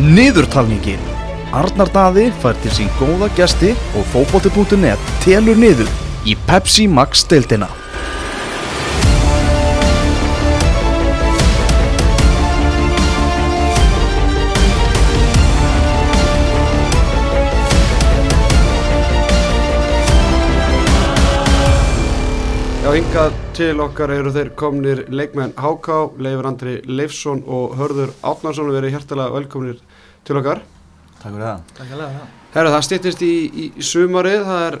Niðurtalningin Arnar Daði fær til sín góða gesti og fótbolti.net telur niður í Pepsi Max deildina. Já, hingað til okkar eru þeir komnir leikmenn Háká, Leifur Andri Leifsson og Hörður Átnarsson verið hjertalega velkomnir til okkar. Takk fyrir það. Takk alveg það. Herra, það stýttist í, í, í sumarið, það er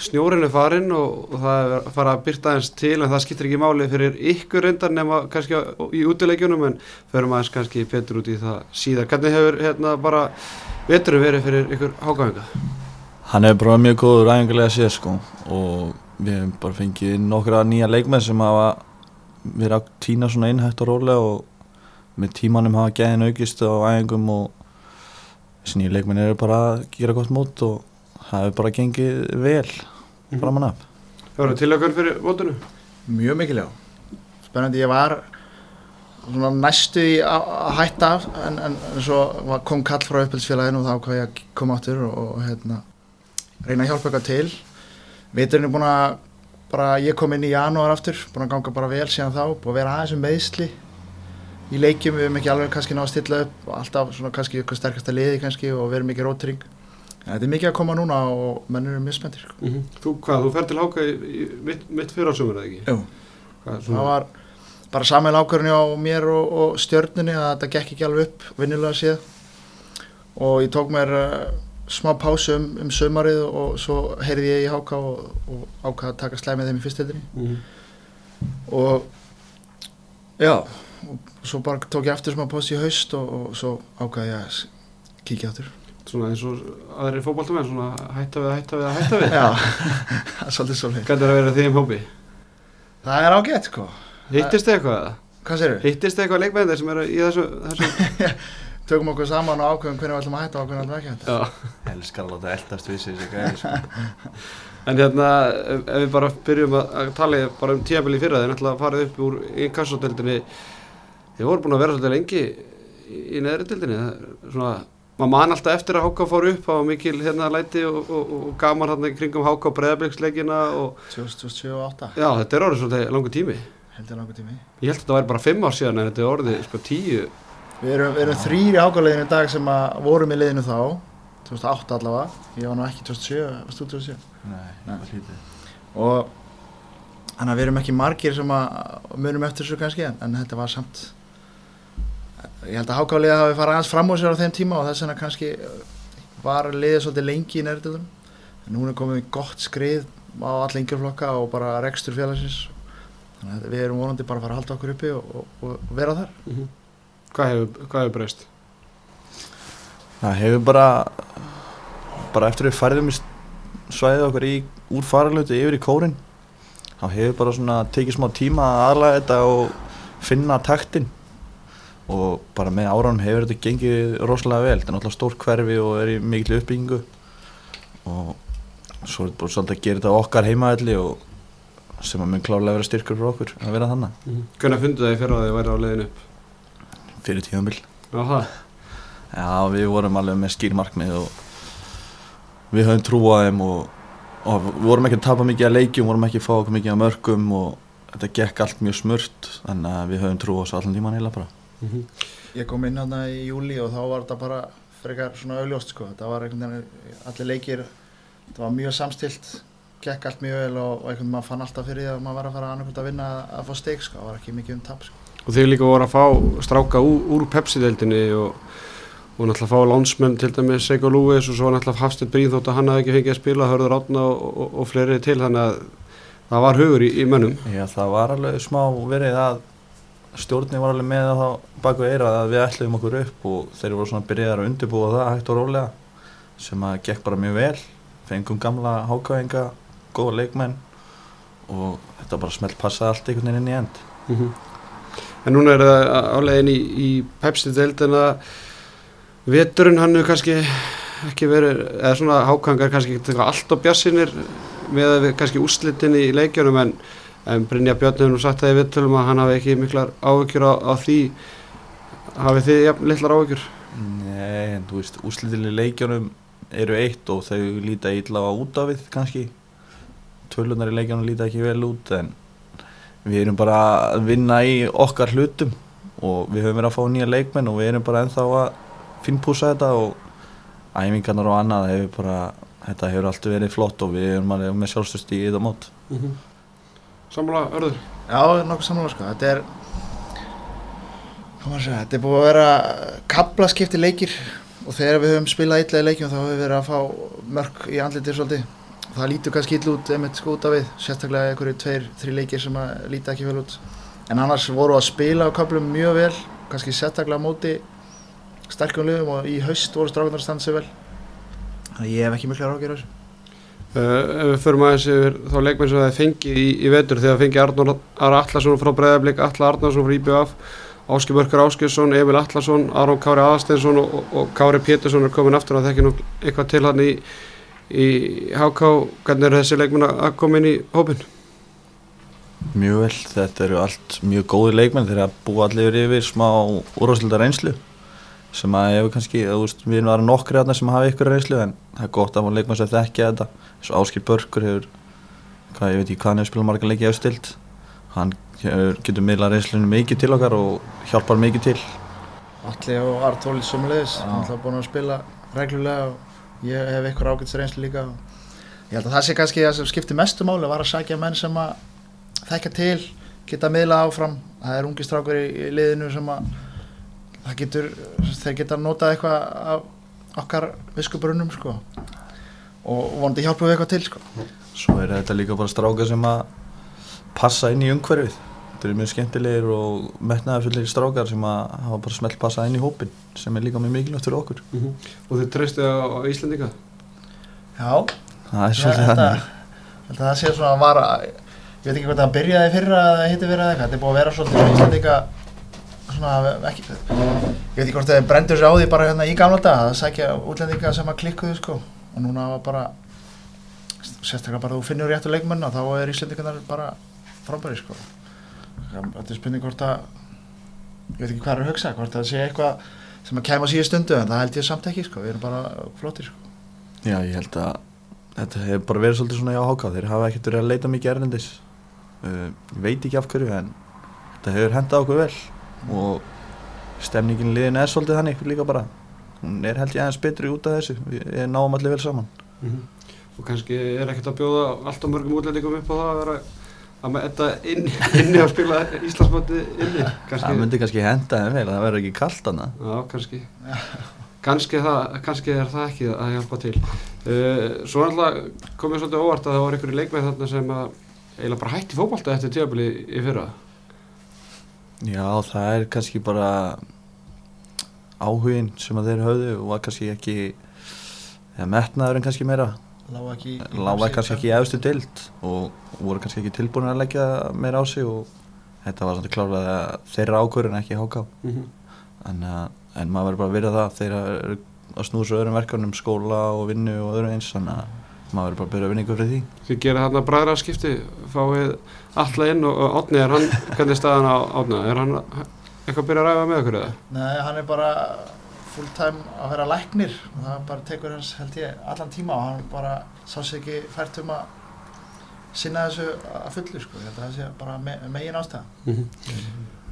snjórin er farinn og, og það er að fara að byrta aðeins til en það skiptir ekki máli fyrir ykkur reyndar nema kannski í útileikjunum en förum aðeins kannski betur út í það síðar. Hvernig hefur hérna bara veturum verið fyrir ykkur Hákáinga? Hann hefur bara mjög góður æfingarlega séð sko og við hefum bara fengið nokkra nýja leikmenn sem hafa verið að týna svona innhægt og rólega og með tímanum hafa gæðin aukist á æfingum og þessi nýja leikmenn eru bara að gera gott mót og það hefur bara gengið vel framan af. Hörður, tilökun fyrir mótunu? Mjög mikilvæg. Spennandi, ég var svona næstu í að hætta af en, en, en svo var- kom kall frá upphaldsfélaginu og þá hvað ég að koma áttur og, og hérna, reyna að hjálpa eitthvað til. Viturinn er búin að, bara ég kom inn í janúar aftur, búin að ganga bara vel síðan þá, búin að vera aðeins um meðsli í leikjum, við höfum ekki alveg kannski náða að stilla upp, alltaf svona kannski eitthvað sterkasta liði kannski og verið mikið rótring. En þetta er mikið að koma núna og menn eru mjög spenntir. sko. Þú hvað, þú fer til Háká í, mitt, mitt fyrir ásumur eða ekki? Jú. Hvað, það var bara saman ákvörðinu á mér og, og stjörnunni að þetta gekk ekki alveg upp vinnilega séð og ég tók mér uh, smá pásu um, um sömarið og svo heyrði ég í háka og, og ákvað að taka slæmið þeim í fyrstildinni Mhm. og já og svo bara tók ég aftur smá pásu í haust og, og svo ákvað ég að kíkja aftur Svona eins og aðri fótballtumenn, svona hætta við, hætta við, að hætta við. já, það er svolítið svolítið Hvernig er að vera þeim hópi? það er ágætt sko Hittist þið eitthvað eða? hvað sér Hittist þið eitthvað leikmennir sem eru í þessu, þessu? tökum okkur saman og ákveðum hvernig við ætlum að hætta og hvernig við ætlum ekki að. Elskar að láta eldast við gæði sko. En hérna, ef, ef við bara byrjum að, að tala bara um tíabili fyrra, þeir náttúrulega farið upp úr inkassodeldinni, þeir voru búin að vera svolítið lengi í, í neðri er svona, maður man alltaf eftir að Háká fór upp, það var mikil hérna læti og, og, og gaman hérna í kringum Háká breðabliksleikina og 2007 og 2008 já, þetta er orðið svolítið langur tími. heldur langur tími Ég held að þetta væri bara fimm ár síðan en þetta er orðið sko tíu. Við erum, við erum þrýr í ákvæðleginu í dag sem að vorum í liðinu þá 2008 allavega, ég var nú ekki 2007, varst þú 2007 Nei, það var lítið. og þannig að við erum ekki margir sem að munum eftir þessu kannski en, en þetta var samt ég held að ákvæðlega hafi farið aðeins fram úr sér á þeim tíma og þess vegna kannski uh, var liðið svolítið lengi í nærtöðum en er komið í gott skrið á alla yngjörflokka og bara rekstur félagsins. Þannig að við erum vonandi bara að fara að halda okkur uppi og, og, og vera þar. Hvað hefur, hvað hefur breyst? Það hefur bara bara eftir við færðum í svæðið okkur í úr faralötu yfir í kórin þá hefur bara svona tekið smá tíma að aðlaga þetta og finna taktin og bara með áránum hefur þetta gengið rosalega vel. Þetta er náttúrulega stór hverfi og er í mikil uppbyggingu. Og svo er þetta bara svolítið að gera þetta okkar heimaðalli og sem að mun klárlega vera styrkur fyrir okkur að vera þannig Hvernig fundu það í fyrra að þið væri á leiðinu upp? fyrir tíðanbill Já, við vorum alveg með skýr markmið og við höfum trú á þeim og, og við vorum ekki að tapa mikið að leikjum, vorum ekki að fá okkur mikið að mörgum og þetta gekk allt mjög smurt að við höfum trú á þessu allan tíman heila bara. Ég kom inn hérna í júli og þá var þetta bara frekar svona auðljóst sko. Þetta var einhvern veginn, allir leikir, þetta var mjög samstilt, gekk allt mjög vel og, og einhvern veginn maður fann alltaf fyrir því að maður var að fara annarkvæmt að vinna að, fá steik sko. Það var ekki mikið um tap sko. Og þið líka voru að fá stráka úr, úr Pepsi-deldinni og, og náttúrulega fá lánsmenn til dæmis Seiko Lúis og svo náttúrulega Hafstedt Bríð þótt að hann hafði ekki fengið að spila, hörður átna og, og, og fleiri til þannig að það var hugur í, í mönnum. Já, það var alveg smá verið að stjórnin var alveg með það þá baku eira að við ætluðum okkur upp og þeir voru svona byrjaðar að undirbúa það hægt og rólega sem að gekk bara mjög vel. Fengum gamla hákáinga góða leikmenn og þetta bara smelt passaði allt einhvern veginn inn í end. En núna er það á leiðin í, í Pepsi-deldina, veturinn hann hefur kannski ekki verið, eða svona hákangar kannski ekki eitthvað allt á bjassinir með við kannski úrslitin í leikjunum en, en Brynja Björn hefur nú sagt það í vittulum að hann hafi ekki miklar áhyggjur á, á því. Hafið þið jafn litlar áhyggjur? Nei, en þú veist, úslitileg leikjónum eru eitt og þau líta illa á út af við kannski. Tölunar í leikjónum líta ekki vel út en við erum bara að vinna í okkar hlutum og við höfum verið að fá nýja leikmenn og við erum bara ennþá að finnpúsa þetta og æfingarnar og annað hefur bara, þetta hefur alltaf verið flott og við erum alveg með sjálfstöðst í þetta mót. Mm Sammála, örður Já, nokkuð sammála sko, þetta er að segja, þetta er búið að vera kaplaskipti leikir og þegar við höfum spilað illa í leikjum þá höfum við verið að fá mörk í andlitir svolítið. Það lítur kannski illa út einmitt sko út af við sérstaklega einhverju tveir, þrjí leikir sem að líta ekki vel út. En annars voru að spila á kaplum mjög vel kannski sérstaklega móti sterkum liðum og í haust voru strákunar að standa sig vel. Þannig að ég hef ekki mikla rákir á þessu ef við förum aðeins yfir þá leikmenn sem það fengið í, í vetur þegar fengið Arnór Ara Allarsson frá Breiðablík Alla Arnarsson frá IBF Áski Börkar Áskilsson, Emil Allarsson Aron Kári Aðasteinsson og, og Kári Pétursson er komin aftur að þekki nú eitthvað til hann í, í HK hvernig er þessi leikmenn að koma inn í hópin? Mjög vel, þetta eru allt mjög góði leikmenn þeir að búa allir yfir smá úrváslita reynslu sem að hefur kannski, þú veist, við erum aðra nokkri aðna sem hafa ykkur reynslu en það er gott að fá leikmenn sem þekkja þetta. Eins og Áskil Börkur hefur hvað, ég veit ekki hvað hann hefur spilað marga leiki efstild hann hefur, getur miðlað reynslunum mikið til okkar og hjálpar mikið til. Alli og Artóli sömulegis, Já. hann er búin að spila reglulega og ég hef eitthvað ágætis reynslu líka. Og ég held að það sé kannski það sem skipti mestu máli var að sækja menn sem að þekka til, geta miðla áfram. Það er það getur, þeir geta notað eitthvað af okkar viskubrunum sko. Og vonandi hjálpa við eitthvað til sko. Svo er þetta líka bara strákar sem að passa inn í umhverfið. Þetta eru mjög skemmtilegir og metnaðarfullir strákar sem að hafa bara smelt passa inn í hópin sem er líka mjög mikilvægt fyrir okkur. Og þið treystu á, á Íslendinga? Já, það er svolítið þetta, þannig. ég held að það sé svona að vara ég veit ekki hvort það byrjaði fyrra eða hitti fyrra eða eitthvað, þetta er búið að vera svolítið svona Íslandika svona ekki ég veit ekki hvort það brendur sér á því bara hérna í gamla dag að sækja útlendinga sem að klikkuðu sko. Og núna bara sérstaklega bara þú finnur réttu leikmenn og þá er Íslandingarnar bara frábæri sko. Þetta er spurning hvort að ég veit ekki hvað er að hugsa, hvort það sé eitthvað sem að kæma síðu stundu en það held ég samt ekki sko, við erum bara flottir sko. Já, ég held að þetta hefur bara verið svolítið svona hjá HK þeir hafa ekkert verið að leita mikið erlendis. Uh, veit ekki af hverju en þetta hefur hendað okkur vel og stemningin í liðinu er svolítið þannig líka bara. Hún er held ég aðeins betri út af þessu. Við náum allir vel saman. Og kannski er ekkert að bjóða allt og mörgum útlendingum upp á það að vera að með þetta inn, inni að spila Íslandsmóti inni? Kannski, það myndi kannski henda þeim vel að það verður ekki kallt hana Já, kannski. Kannski, það, kannski er það ekki að hjálpa til. Uh, Svo alltaf komið svolítið óvart að það var einhverju leikmæð þarna sem að eiginlega bara hætti fótbolta eftir tíabili í fyrra Já, það er kannski bara áhugin sem að þeir höfðu og var kannski ekki eða metnaðurinn kannski meira. Lága ekki kannski ekki efstu dild og voru kannski ekki tilbúin að leggja meira á sig og þetta var svolítið klárlega þeirra ákvörðin ekki háká mm -hmm. en, uh, en maður verður bara að virða það þeirra að snúða svo öðrum verkefnum skóla og vinnu og öðru eins þannig að maður verður bara að byrja að vinna ykkur fyrir því. Þið gera þarna bræðraskipti fáið alla inn og, Átni er hann hvernig er staðan á Átna er hann eitthvað að byrja að ræða með okkur eða? Nei, hann er bara full time að vera læknir. Og það bara tekur hans held ég allan tíma og hann bara sá sig ekki fært um að sinna þessu að fullu sko, ég held að það sé bara me megin ástæða.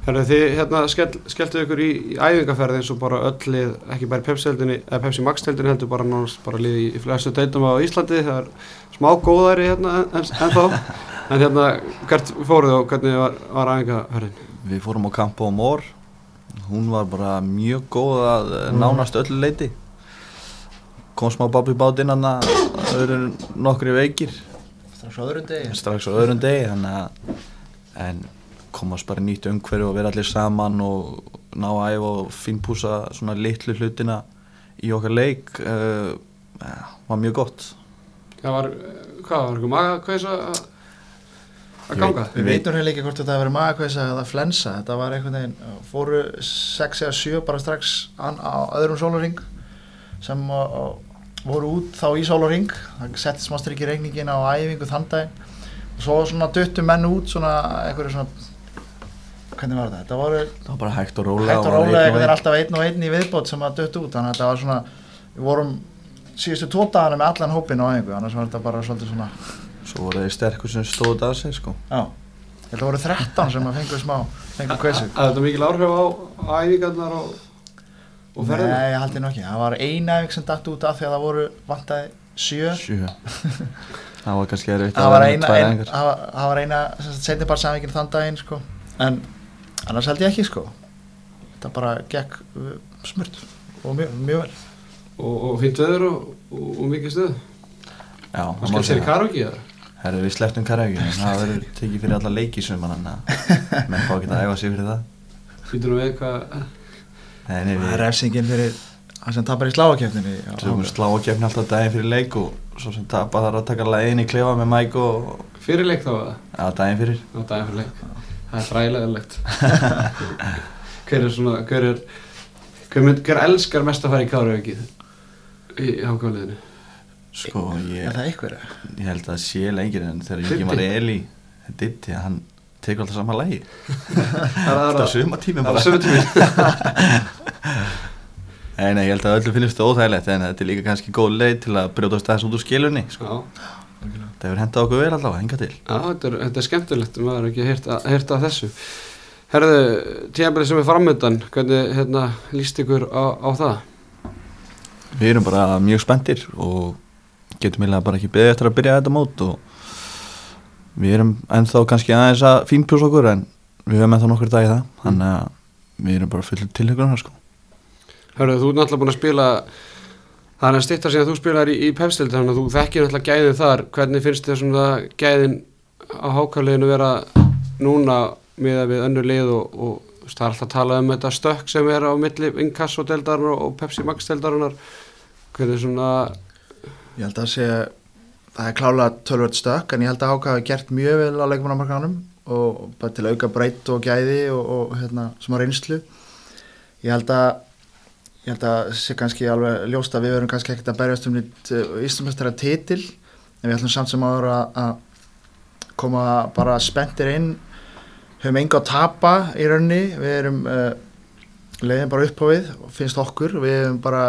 Herðu þið hérna skell, skelltu ykkur í, í æfingaferð eins og bara öll lið, ekki bara í Pepsi-deildinni, eða Pepsi Max-deildinni heldur bara nánast bara lið í, í flestu deildum á Íslandi, það er smá góðari hérna en, en, en þá, en hérna hvert fóruð og hvernig var, var æfingaferðin? Við fórum á Campo Amor. Hún var bara mjög góð að eh, nánast öllu leiti kom smá babb í bát inn hann að öðru nokkri veikir. Strax á öðrum degi. strax á öðrum degi þannig að en komast bara nýtt umhverju og vera allir saman og ná að æfa og finnpúsa svona litlu hlutina í okkar leik uh, var mjög gott. Það var, hvað var eitthvað magakveisa að að ganga? Við veitum hérna líka hvort þetta hefur verið magakveisa eða flensa, þetta var einhvern veginn, fóru 6 eða 7 bara strax an, á öðrum sólaring sem uh, uh, voru út þá í sólaring, það setti smá strikk í reikningin á æfingu þann dag og svo svona duttu menn út svona einhverju svona hvernig var þetta? Þetta voru það var bara hægt og róla hægt og og og einhvern veginn einn. alltaf einn og einn í viðbót sem að dött út. Þannig að þetta var svona við vorum síðustu tvo dagana með allan hópin á einhver annars var þetta bara svolítið svona svo voru þeir sterkur sem stóðu að sig sko. Já. Ég held að voru 13 sem að fengu smá fengu kveisu að þetta mikil áhrif á, æfingarnar og, og ferðina Nei, ég haldi nú ekki það var eina æfing sem datt út af því að það voru vantaði sjö. Sjö. Það var kannski erfitt það var eina, það var- það var eina setni bara samvingin þann daginn sko. en annars held ég ekki sko. það bara gekk uh, smurt. Og mjög, mjög vel. Og, og fínt veður og, og, og mikið stuð. Já, og skemmt sér í karaoke eða? Herru, við slepptum karaoke. En það verður tekið fyrir alla leiki sem hann menn fá ekki að æfa sig fyrir það. Býtur nú við hvað Nei, nei, það er við refsingin fyrir hann sem tapar í sláakefninni tökum slá og gefni alltaf daginn fyrir leik og svo sem tapa þarf að taka lægin í klefa með Mike og fyrirleik þá eða? að daginn fyrir. Daginn fyrir leik það er fræðilegilegt hver er svona hver er hver, mynd, hver elskar mest að fara í karaoke í hákáliðinu sko, ég, er það ykkur? ég held að sé leikir en þegar? Ingi var Eli Ditti, hann tekur alltaf sama lægi það er alltaf það suma tími það bara er Nei, nei, ég held að öllum finnst það óþægilegt en þetta er líka kannski góð leið til að brjótast aðeins út úr skilunni sko. já, það hefur hendað okkur vel allavega, hinga til. Já þetta, er, þetta er skemmtilegt maður er ekki að- heyrt af þessu. Herðu, tíðanbyrði sem er framöndan hvernig hérna, líst ykkur á, á það? Við erum bara mjög spenntir og getum eiginlega bara ekki beðið eftir að byrja þetta mót og við erum ennþá kannski aðeins að fínpjús okkur en við höfum ennþá nokkur dag í það. Þannig að við erum bara fullir tilhyggunar sko. Hörru, þú ert náttúrulega búin að spila það er að styrta sig að þú spilar í, í pepstild þannig að þú þekkir náttúrulega gæðin þar. Hvernig finnst þér svona gæðin á hákáliðinu vera núna með við önnur lið og, og það er alltaf að tala um þetta stökk sem er á milli inkassodeldarinnar og Pepsi Max deldarinnar hvernig svona ég held að sé það er klálega tölvöld stökk en ég held að Háka hafi gert mjög vel á leikmannamarkanum og bara til að auka breytt og gæði og, og hérna, sem að reynslu. Ég held að ég held að sé kannski alveg ljóst að við verum kannski ekkert að berjast um nýtt Íslandsmestara titil en við ætlum samt sem áður að, koma bara spenntir inn. Höfum enga að tapa í raunni við erum uh, leiðin bara upp á við og finnst okkur. Við erum bara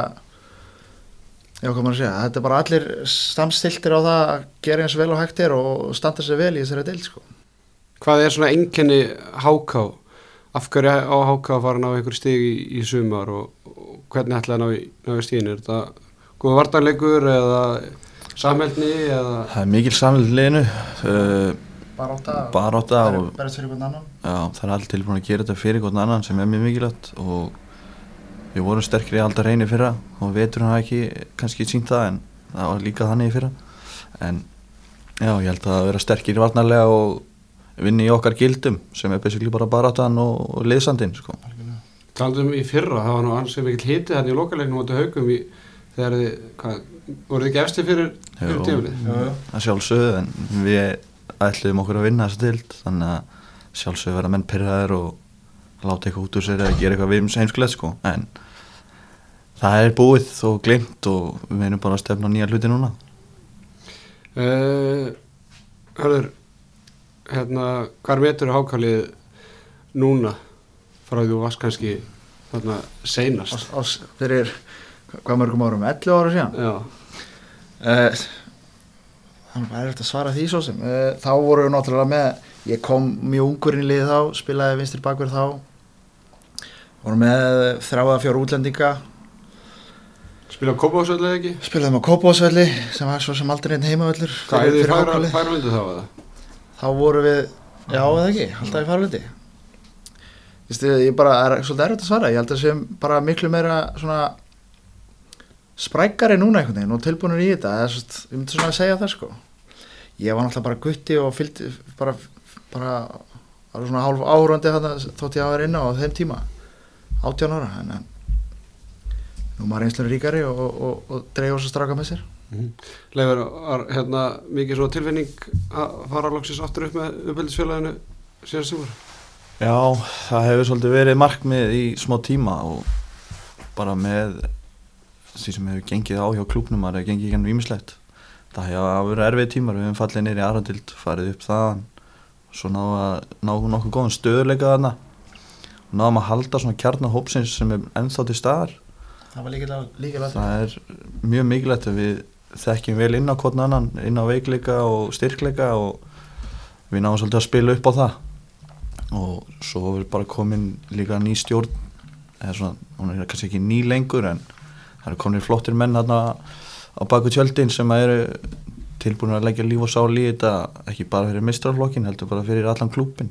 já, hvað maður að segja, þetta er bara allir samstiltir á það að gera eins vel og hægt er og standa sér vel í þessari deild sko. hvað er svona enkenni háká af hverju á háká að fara að ná einhver stig í, í sumar og hvernig ætlaði að ná í, ná í stíðin er þetta góða vartarleikur eða samhældni eða? Það er mikil samlega liðinu. Uh, barátta barátta og berjast fyrir hvern annan. Já, það er allir tilbúin að gera þetta fyrir hvern annan sem er mjög mikilvægt og við vorum sterkir í aldar reyni fyrra og vetur hann ekki kannski sínt það en það var líka þannig í fyrra. En já, ég held að vera sterkir varnarlega og vinni í okkar gildum sem er basically bara baráttan og, og liðsandinn sko. Taldum í fyrra, það var nú ansið mikill hiti þannig í lokalegnum átti haugum í, þegar þið, hvað, voruð þið gefsti fyrir, fyrir Jú. tímulið? að sjálfsögðu en við ætluðum okkur að vinna þessa dild þannig að sjálfsögðu vera menn pyrraðir og láta eitthvað út úr sér eða gera eitthvað við heimskulegt sko en það er búið og glimt og við erum bara að stefna á nýja hluti núna Uh, hörður, hérna, hvað metur hákalið núna frá því þú varst kannski þarna seinast? ás, ás, fyrir hvað mörgum árum, 11 ára síðan uh, þannig að það er eftir að svara því svo sem uh, þá voru við náttúrulega með ég kom mjög ungur inn í liðið þá spilaði vinstri bakverð þá voru með þráða fjóru útlendinga spila kópásvöld eða ekki? spilaðum á Kópásvelli sem var svo sem aldrei einn heimavöllur Hvað er þið færa, Hákalið. færa undir þá eða? þá voru við, já eða ekki, alltaf í Vistu, ég bara, er svolítið erfitt að svara, ég held að sem bara miklu meira svona sprækari núna einhvern veginn og tilbúinur í þetta, eða svona, ég myndi svona að segja það sko. Ég var náttúrulega bara gutti og fylgdi bara, bara svona hálf áhurandi þarna þótt ég að vera inna á þeim tíma. 18 ára en, nú maður einslur ríkari og, og, og, og dreigja svo straka með sér. Leifur, var hérna mikið svo tilfinning að fara loksins aftur upp með uppbyldisfélaginu síðan sem voru? Já, það hefur svolítið verið markmið í smá tíma og bara með því sem hefur gengið á hjá klúknum það hefur gengið gennum ímislegt það hefur verið erfið tímar, við hefum fallið nýri aðradild, farið upp þaðan svo ná að ná nokkuð góðan stöðuleika þarna. Náðum að halda svona kjarnahópsins sem er ennþá til staðar. Það það er mjög mikilvægt að við þekkjum vel inn á hvern annan inn á veikleika og styrkleika og við náðum svolítið að spila upp á það og svo er bara komin líka ný stjórn. Eða svona, hún er kannski ekki ný lengur en það eru komin flottir menn þarna á baku tjöldin sem eru tilbúin að leggja líf og sál í þetta ekki bara fyrir mistraflokkin heldur bara fyrir allan klúpin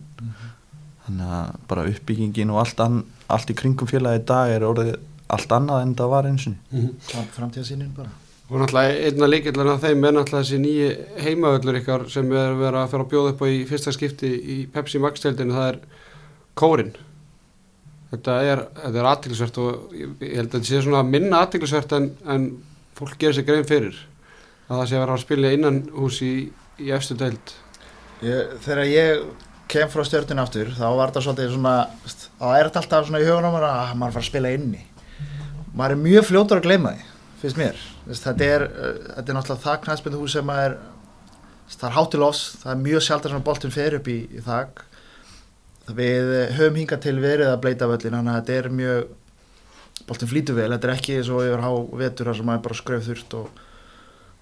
þannig að bara uppbyggingin og allt, an, allt í kringum félagi í dag er orðið allt annað en það var eins og Mhm. framtíðasýnin bara Og náttúrulega einna líkillan af þeim er náttúrulega þessi nýji heimavöllur ykkar sem er verið að fara að bjóða upp á í fyrsta skipti í Pepsi Max-tildinu, það er kórin. Þetta er, er aðtiklisvert og ég held að þetta sé svona minna aðtiklisvert en, en fólk gerir sér grein fyrir að það sé að vera að spila innan hús í, í efstu deild. ég, þegar ég kem frá stjórnun aftur þá var þetta svolítið svona þá er þetta alltaf svona í hugunum að maður fara að spila inni maður er mjög fljótur að gleyma því finnst mér þetta, er, uh, þetta er náttúrulega það knæspindu hús sem er það er hátilofs, það er mjög sjálf sem boltin fer upp í, í þak við höfum hingað til verið að bleita völlin þannig að þetta er mjög boltin flýtur vel, þetta er ekki svo yfir há vetur þar sem maður er bara skröf þurft og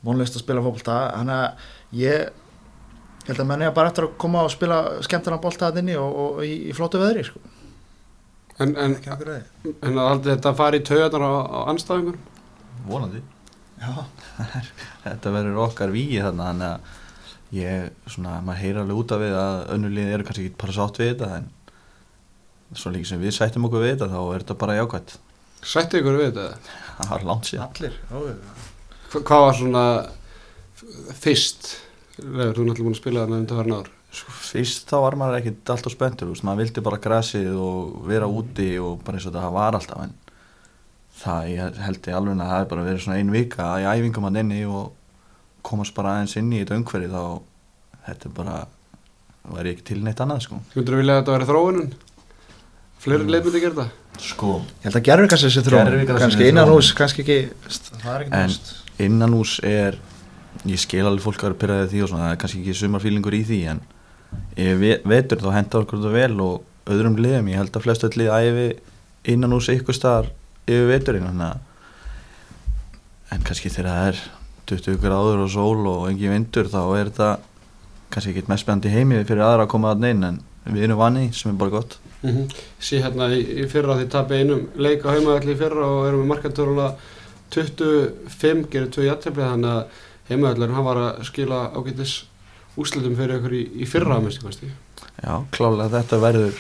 vonlist að spila fótbolta þannig að ég ég held að menn er bara eftir að koma og spila skemmtana bolta að inni og, og í, í flótu veðri sko. En, en, en að þetta fari í taugarnar á, á anstæðingur? Vonandi já, þetta verður okkar víi þarna þannig að ég, svona, maður heyrir alveg út af við að önnulíð eru kannski ekki bara sátt við þetta en svo líka sem við sættum okkur við þetta þá er þetta bara jákvæmt Sætti ykkur við þetta? það var langt síðan allir ó, Hva- Hvað var svona fyrst? Leður, þú er náttúrulega búin að spila þarna undir farin ár. sko, fyrst þá var maður ekkert alltaf veist, maður vildi bara grasið og vera úti og bara eins og þetta var alltaf en það ég held ég alveg að það er bara verið svona ein vika í æfingum að inni og komast bara aðeins inn í þetta umhverfi þá þetta er bara væri ekki til neitt annað sko Þú myndir að vilja að þetta væri þróunin? Fleiri mm. leið myndi gera þetta? sko ég held að gerður kannski þessi þró Gervigrassi kannski þessi innan þróun. hús, kannski ekki það er ekki En- nást innan hús er ég skil alveg fólk að vera pyrraðið því og svona það er kannski ekki sumarfílingur í því en vetur þá henda okkur þetta vel og öðrum liðum, ég held að flestu öll lið æfi innan hús ykkur staðar yfir að en kannski þegar það er 20 gráður og sól og engin vindur þá er þetta kannski ekki mest spennandi heimi fyrir aðra að koma að neinn en við erum vanið sem er bara gott Mm -hmm. Sí hérna í, í fyrra því tapja einum leik á heimaðalli í fyrra og erum við markantöruna 25 gerir 2 jættefli þannig að heimaðallurinn hann var að skila ágættis úslitum fyrir ykkur í, í fyrra minnstu kosti. Já, klálega þetta verður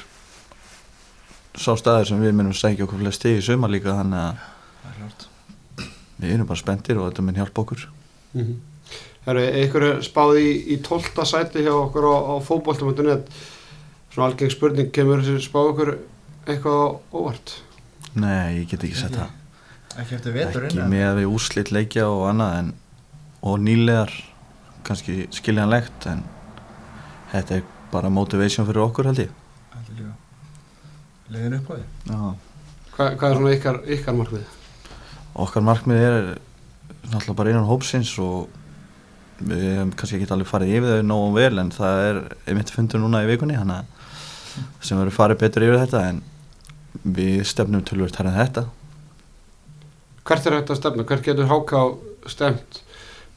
sá staður sem við minnum sækja okkur flest stig í sumar líka þannig að er við erum bara spenntir og þetta mun hjálpa okkur. Mm -hmm. Herru, ykkur er spáð í, í 12. sæti hjá okkur á, á fótbolta.net svona algeng spurning kemur þessi spáð okkur eitthvað á óvart? Nei, ég get ekki sett það. Ekki eftir veturinn ekki með við úslit leikja og annað en, og nýlegar kannski skiljanlegt en þetta er bara motivation fyrir okkur held ég. Þetta er líka leiðin upp á því Já. Hva, hvað er svona ykkar, ykkar markmið? okkar markmið er náttúrulega bara innan hópsins og við hefum kannski ekki alveg farið yfir þau nógu vel en það er einmitt fundur núna í vikunni hana, sem verður farið betur yfir þetta en við stefnum tölvöld en þetta Hvert er þetta að stefna? Hvert getur háká stemt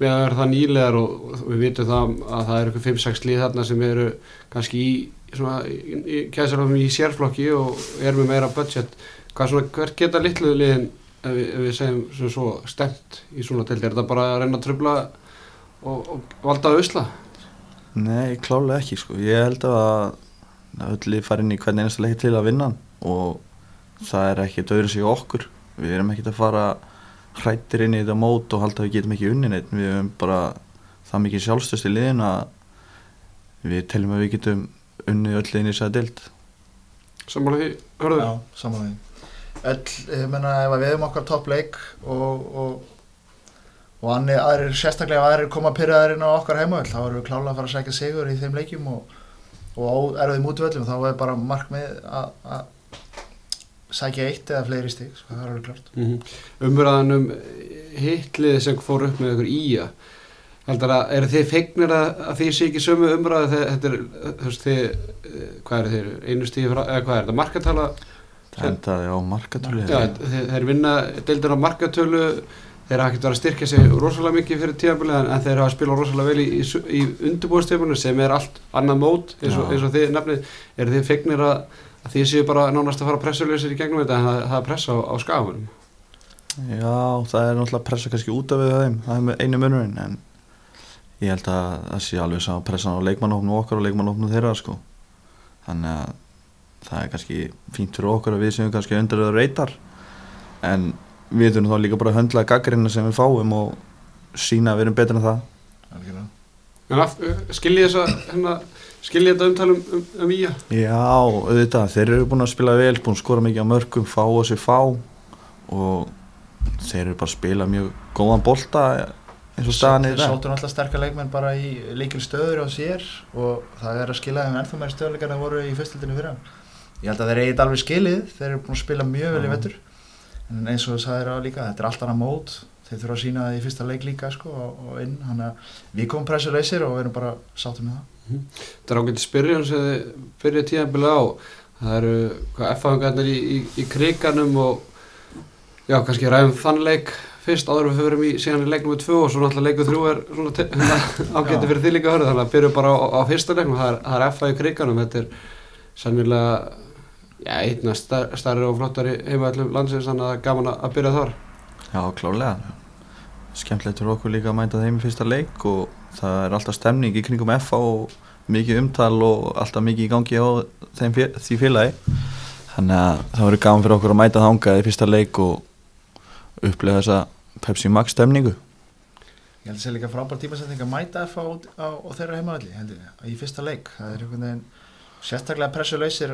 með að vera það nýlegar og, við vitum það að það eru ykkur 5-6 lið þarna sem eru kannski í, svona, í, sérflokki og eru með meira budget. Svona, hvert geta litlu liðin ef við, ef við segjum sem svo stemt í svona tildi? Er þetta bara að reyna að trubla og, og valda að usla? Nei, klálega ekki sko. Ég held að að öll lið fara inn í hvern einasta leik til að vinna og það er ekki döður sig okkur. Við erum ekkert að fara hrættir inn í þetta mót og halda að við getum ekki unni neitt. Við erum bara það mikið sjálfstöðst í liðin að við teljum að við getum unnið öll liðin í þess að dild. Sammála því, hörðu? Já, saman því öll, ég menna ef að við hefum okkar toppleik og, og, og annir, aðrir, sérstaklega ef aðrir koma pyrraðar inn á okkar heimavöld þá erum við klálega að fara að sækja sigur í þeim leikjum og, og á erfiðum útvöldum þá er bara markmið að að sækja eitt eða fleiri stig sko, það er alveg klart Mm -hmm. Umræðan um hitliði sem fór upp með ykkur íja Heldur að, eru þið feignir að, að því sé ekki sömu umræðu þegar þetta er, þú veist, þið, eh, hvað eru þið, einu stíði frá, eða hvað er þetta, markatala, Það endaði á markatölu já, þeir, þeir vinna deildur á markatölu, þeir hafa ekkert verið að styrkja sig rosalega mikið fyrir tíðanbili en, en þeir hafa spilað rosalega vel í, í, í undirbúðstöfunu sem er allt annað mót eins og, eins og þið nefnið, eru þið feignir að, að þið séu bara nánast að fara pressuleysir í gegnum þetta en það, það er pressa á, á skafunum. Já, það er náttúrulega pressa kannski út af við þeim, það er með einu munurinn en ég held að það sé alveg sá pressan á leikmannhófnu okkar og leikmannhófnu þeirra sko. Þannig að það er kannski fínt fyrir okkur að við séum kannski undir það reytar en við þurfum þá líka bara að höndla gaggrina sem við fáum og sína að við erum betur en það. Af, skiljið þess að, hérna, skiljið þetta umtalum um, um íja? Já, auðvitað, þeir eru búin að spila vel, búin að skora mikið á mörgum, fá og sér fá og þeir eru bara að spila mjög góðan bolta eins og staðan er í Þeir sóttu náttúrulega sterkar leikmenn bara í leikil stöður á sér og það er að skila þeim ennþá meira stöðleikar en það voru í fyrstildinu fyrir hann. Ég held að þeir eigið alveg skilið, þeir eru búin að spila mjög vel í Já. vettur en eins og það er á líka, þetta er allt annað mót þeir þurfa að sína það í fyrsta leik líka sko, og, og inn, hann að við komum pressuleysir og við erum bara sáttum með það. Þetta er ágætt spyrjun sem þið byrjuð tíðanbili á. Það eru hvað F-fangarnir í, í, í kriganum og já, kannski ræðum þann leik fyrst áður við förum í síðan í leik nummer 2 og svo náttúrulega leikur 3 er svona hérna, ágætti fyrir því líka að höra þannig að byrjuð bara á, á fyrsta leiknum, það er, það er F-a í kriganum, þetta er sannilega já, einna star, starri og flottari heimællum landsins þannig að það er gaman að byrja þar. Já, klálega. Skemmtilegt fyrir okkur líka að mæta þeim í fyrsta leik og það er alltaf stemning í kringum FA og mikið umtal og alltaf mikið í gangi á þeim því félagi. Þannig að það verður gaman fyrir okkur að mæta þangað í fyrsta leik og upplega þessa Pepsi Max stemningu. Ég held að það sé líka frábær tímasetning að mæta F á, á, á þeirra heimavalli, í fyrsta leik. Það er einhvern veginn sérstaklega pressulausir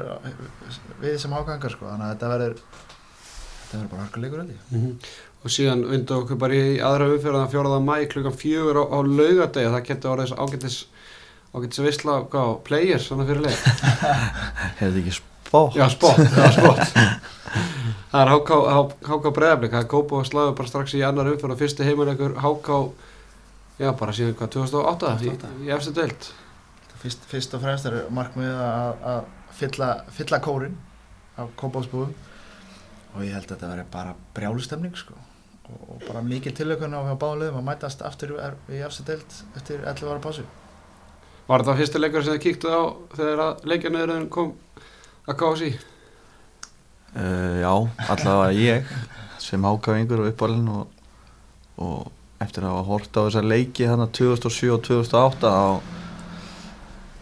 við sem ágangar, sko, þannig að þetta verður, þetta verður bara harkuleikur, held ég. og síðan undu okkur bara í aðra umfjörðan 4. mæ klukkan fjögur á, á laugadegi það getur orðið þess ágættis ágættis veistla á players svona fyrir leik Hefði ekki spótt? já spott, já spott það er HK, HK Breiðablik það er Kópo og Slagur bara strax í annar umfjörðan fyrsti heimaleikur HK já bara síðan hvað 2008 í, 2008. í efstu deild Fyrst, fyrst og fremst er markmið að, að fylla, fylla kórin af kópásbúum og ég held að þetta verður bara brjálustemning sko. og, og bara mikil tilökun á hjá báðum liðum að mætast aftur í, efstu deild eftir 11 ára pásu. var þetta fyrsti leikur sem þið kíktuð á þegar að leikjarniðurinn kom að kási Uh, já, allavega ég sem ákafingur og uppalinn og, og eftir að hafa hort á þessa leiki þannig 2007 og 2008 þá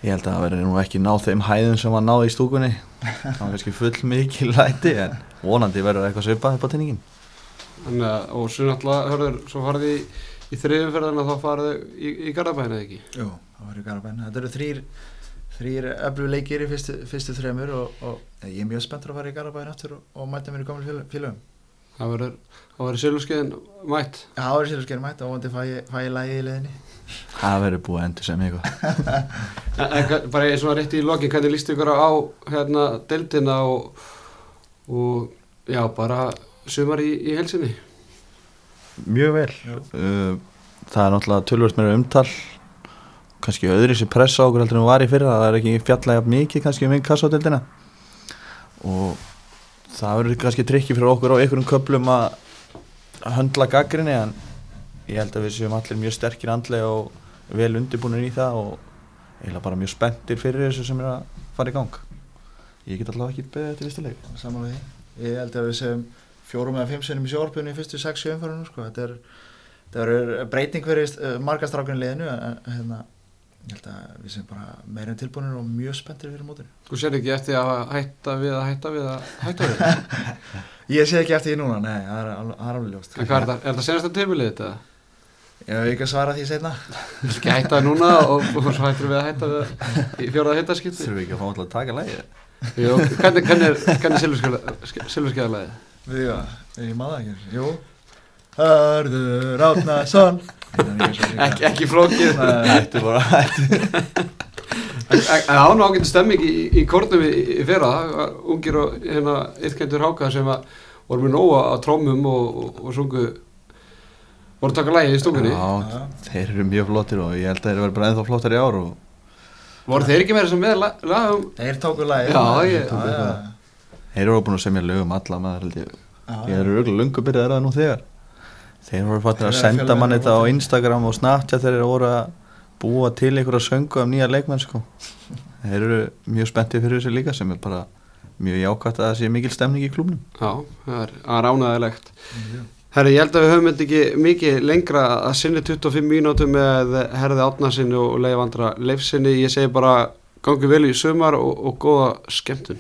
ég held að það verður nú ekki náð þeim hæðum sem var náð í stúkunni það var kannski full mikið læti en vonandi verður eitthvað svipað upp á tinningin Þannig að, og svo náttúrulega, hörður, svo farið í, í þriðumferðina þá farið þið í, í Garðabæna eða ekki? Jú, það verður garabæn. Þetta eru þrýr, þrýr öflug leikir í fyrstu, fyrstu þremur og, og ég er mjög spenntur að fara í garabæn aftur og, og mæta mér í gamlu fél- félögum. Það verður, það verður silfskeiðin mætt. Já, það verður skerum mætt og vonandi fæ, ég- ég lægi í leðinni. það verður búið að endur sem eitthvað En, en hva- bara eins og að rétti í lokin, hvernig líst ykkur á hérna deildina og, og já, bara sumar í, í helsinni? mjög vel uh, það er náttúrulega tölvöld meira umtal kannski öðri sem pressa okkur heldur en var í fyrra það er ekki fjallega mikið kannski um inkassodeldina og það verður kannski trikki fyrir okkur á einhverjum köplum að höndla gaggrinni en ég held að við séum allir mjög sterkir andlega og vel undirbúinir í það og eiginlega bara mjög spenntir fyrir þessu sem er að fara í gang ég get allavega ekki beðið þetta vistuleik Saman við því. Ég held að við séum fjórum eða fimm sinnum í sjórpunni í fyrstu 6-7 umfærunum, sko. Þetta er, er breyting fyrir uh, margastrákunni liðinu, en, hérna, ég held að við séum bara meira en tilbúinir og mjög spenntir fyrir mótinu. Þú sér ekki eftir að hætta við að hætta við að hætta við? Ég sé ekki eftir því núna, nei, það er, það er alveg ljóst. En hvað er það? Er það senast að tímilið þetta? Ég hef ekki að svara því setna. Þú vil ekki hætta núna og, og svo hættir við að hætta við í fjóraða hittaskipti? þurfum við ekki að fá alltaf að taka lægið Jú, hvernig, hvernig er, hvernig er silfurskeiðalagið? Við já, ég maður ekki. Jú. Hörður Átnason. Ekki, ekki flókið. Þetta er bara En það var nú ágættu stemming í, í kórnum í, í fyrra, var ungir og hérna ytkendur háka sem að voru með nóga að trómum og, og, og sungu voru að taka lægi í stúkunni. Já, þeir eru mjög flottir og ég held að þeir eru bara ennþá flottar í ár og voru þeir ekki meira sem með lag- lagum? Þeir tóku lagi Já, ég- þeir eru búin að semja lögum alla maður held ég. Ég eru auðvitað lungu byrjað það nú þegar Þeir voru fattir að senda fjölmenni mann á þetta á. Instagram og Snapchat þeir eru voru að búa til einhverja söngu af nýja leikmenn sko. Þeir eru mjög spenntið fyrir þessu líka sem er bara mjög jákvæmt að það sé mikil stemning í klubnum Já, það er ánægilegt Herri, ég held að við höfum þetta ekki mikið lengra að sinni 25 mínútu með herði átnarsinni og leifandra leifsinni. Ég segi bara gangi vel í sumar og, og góða skemmtun.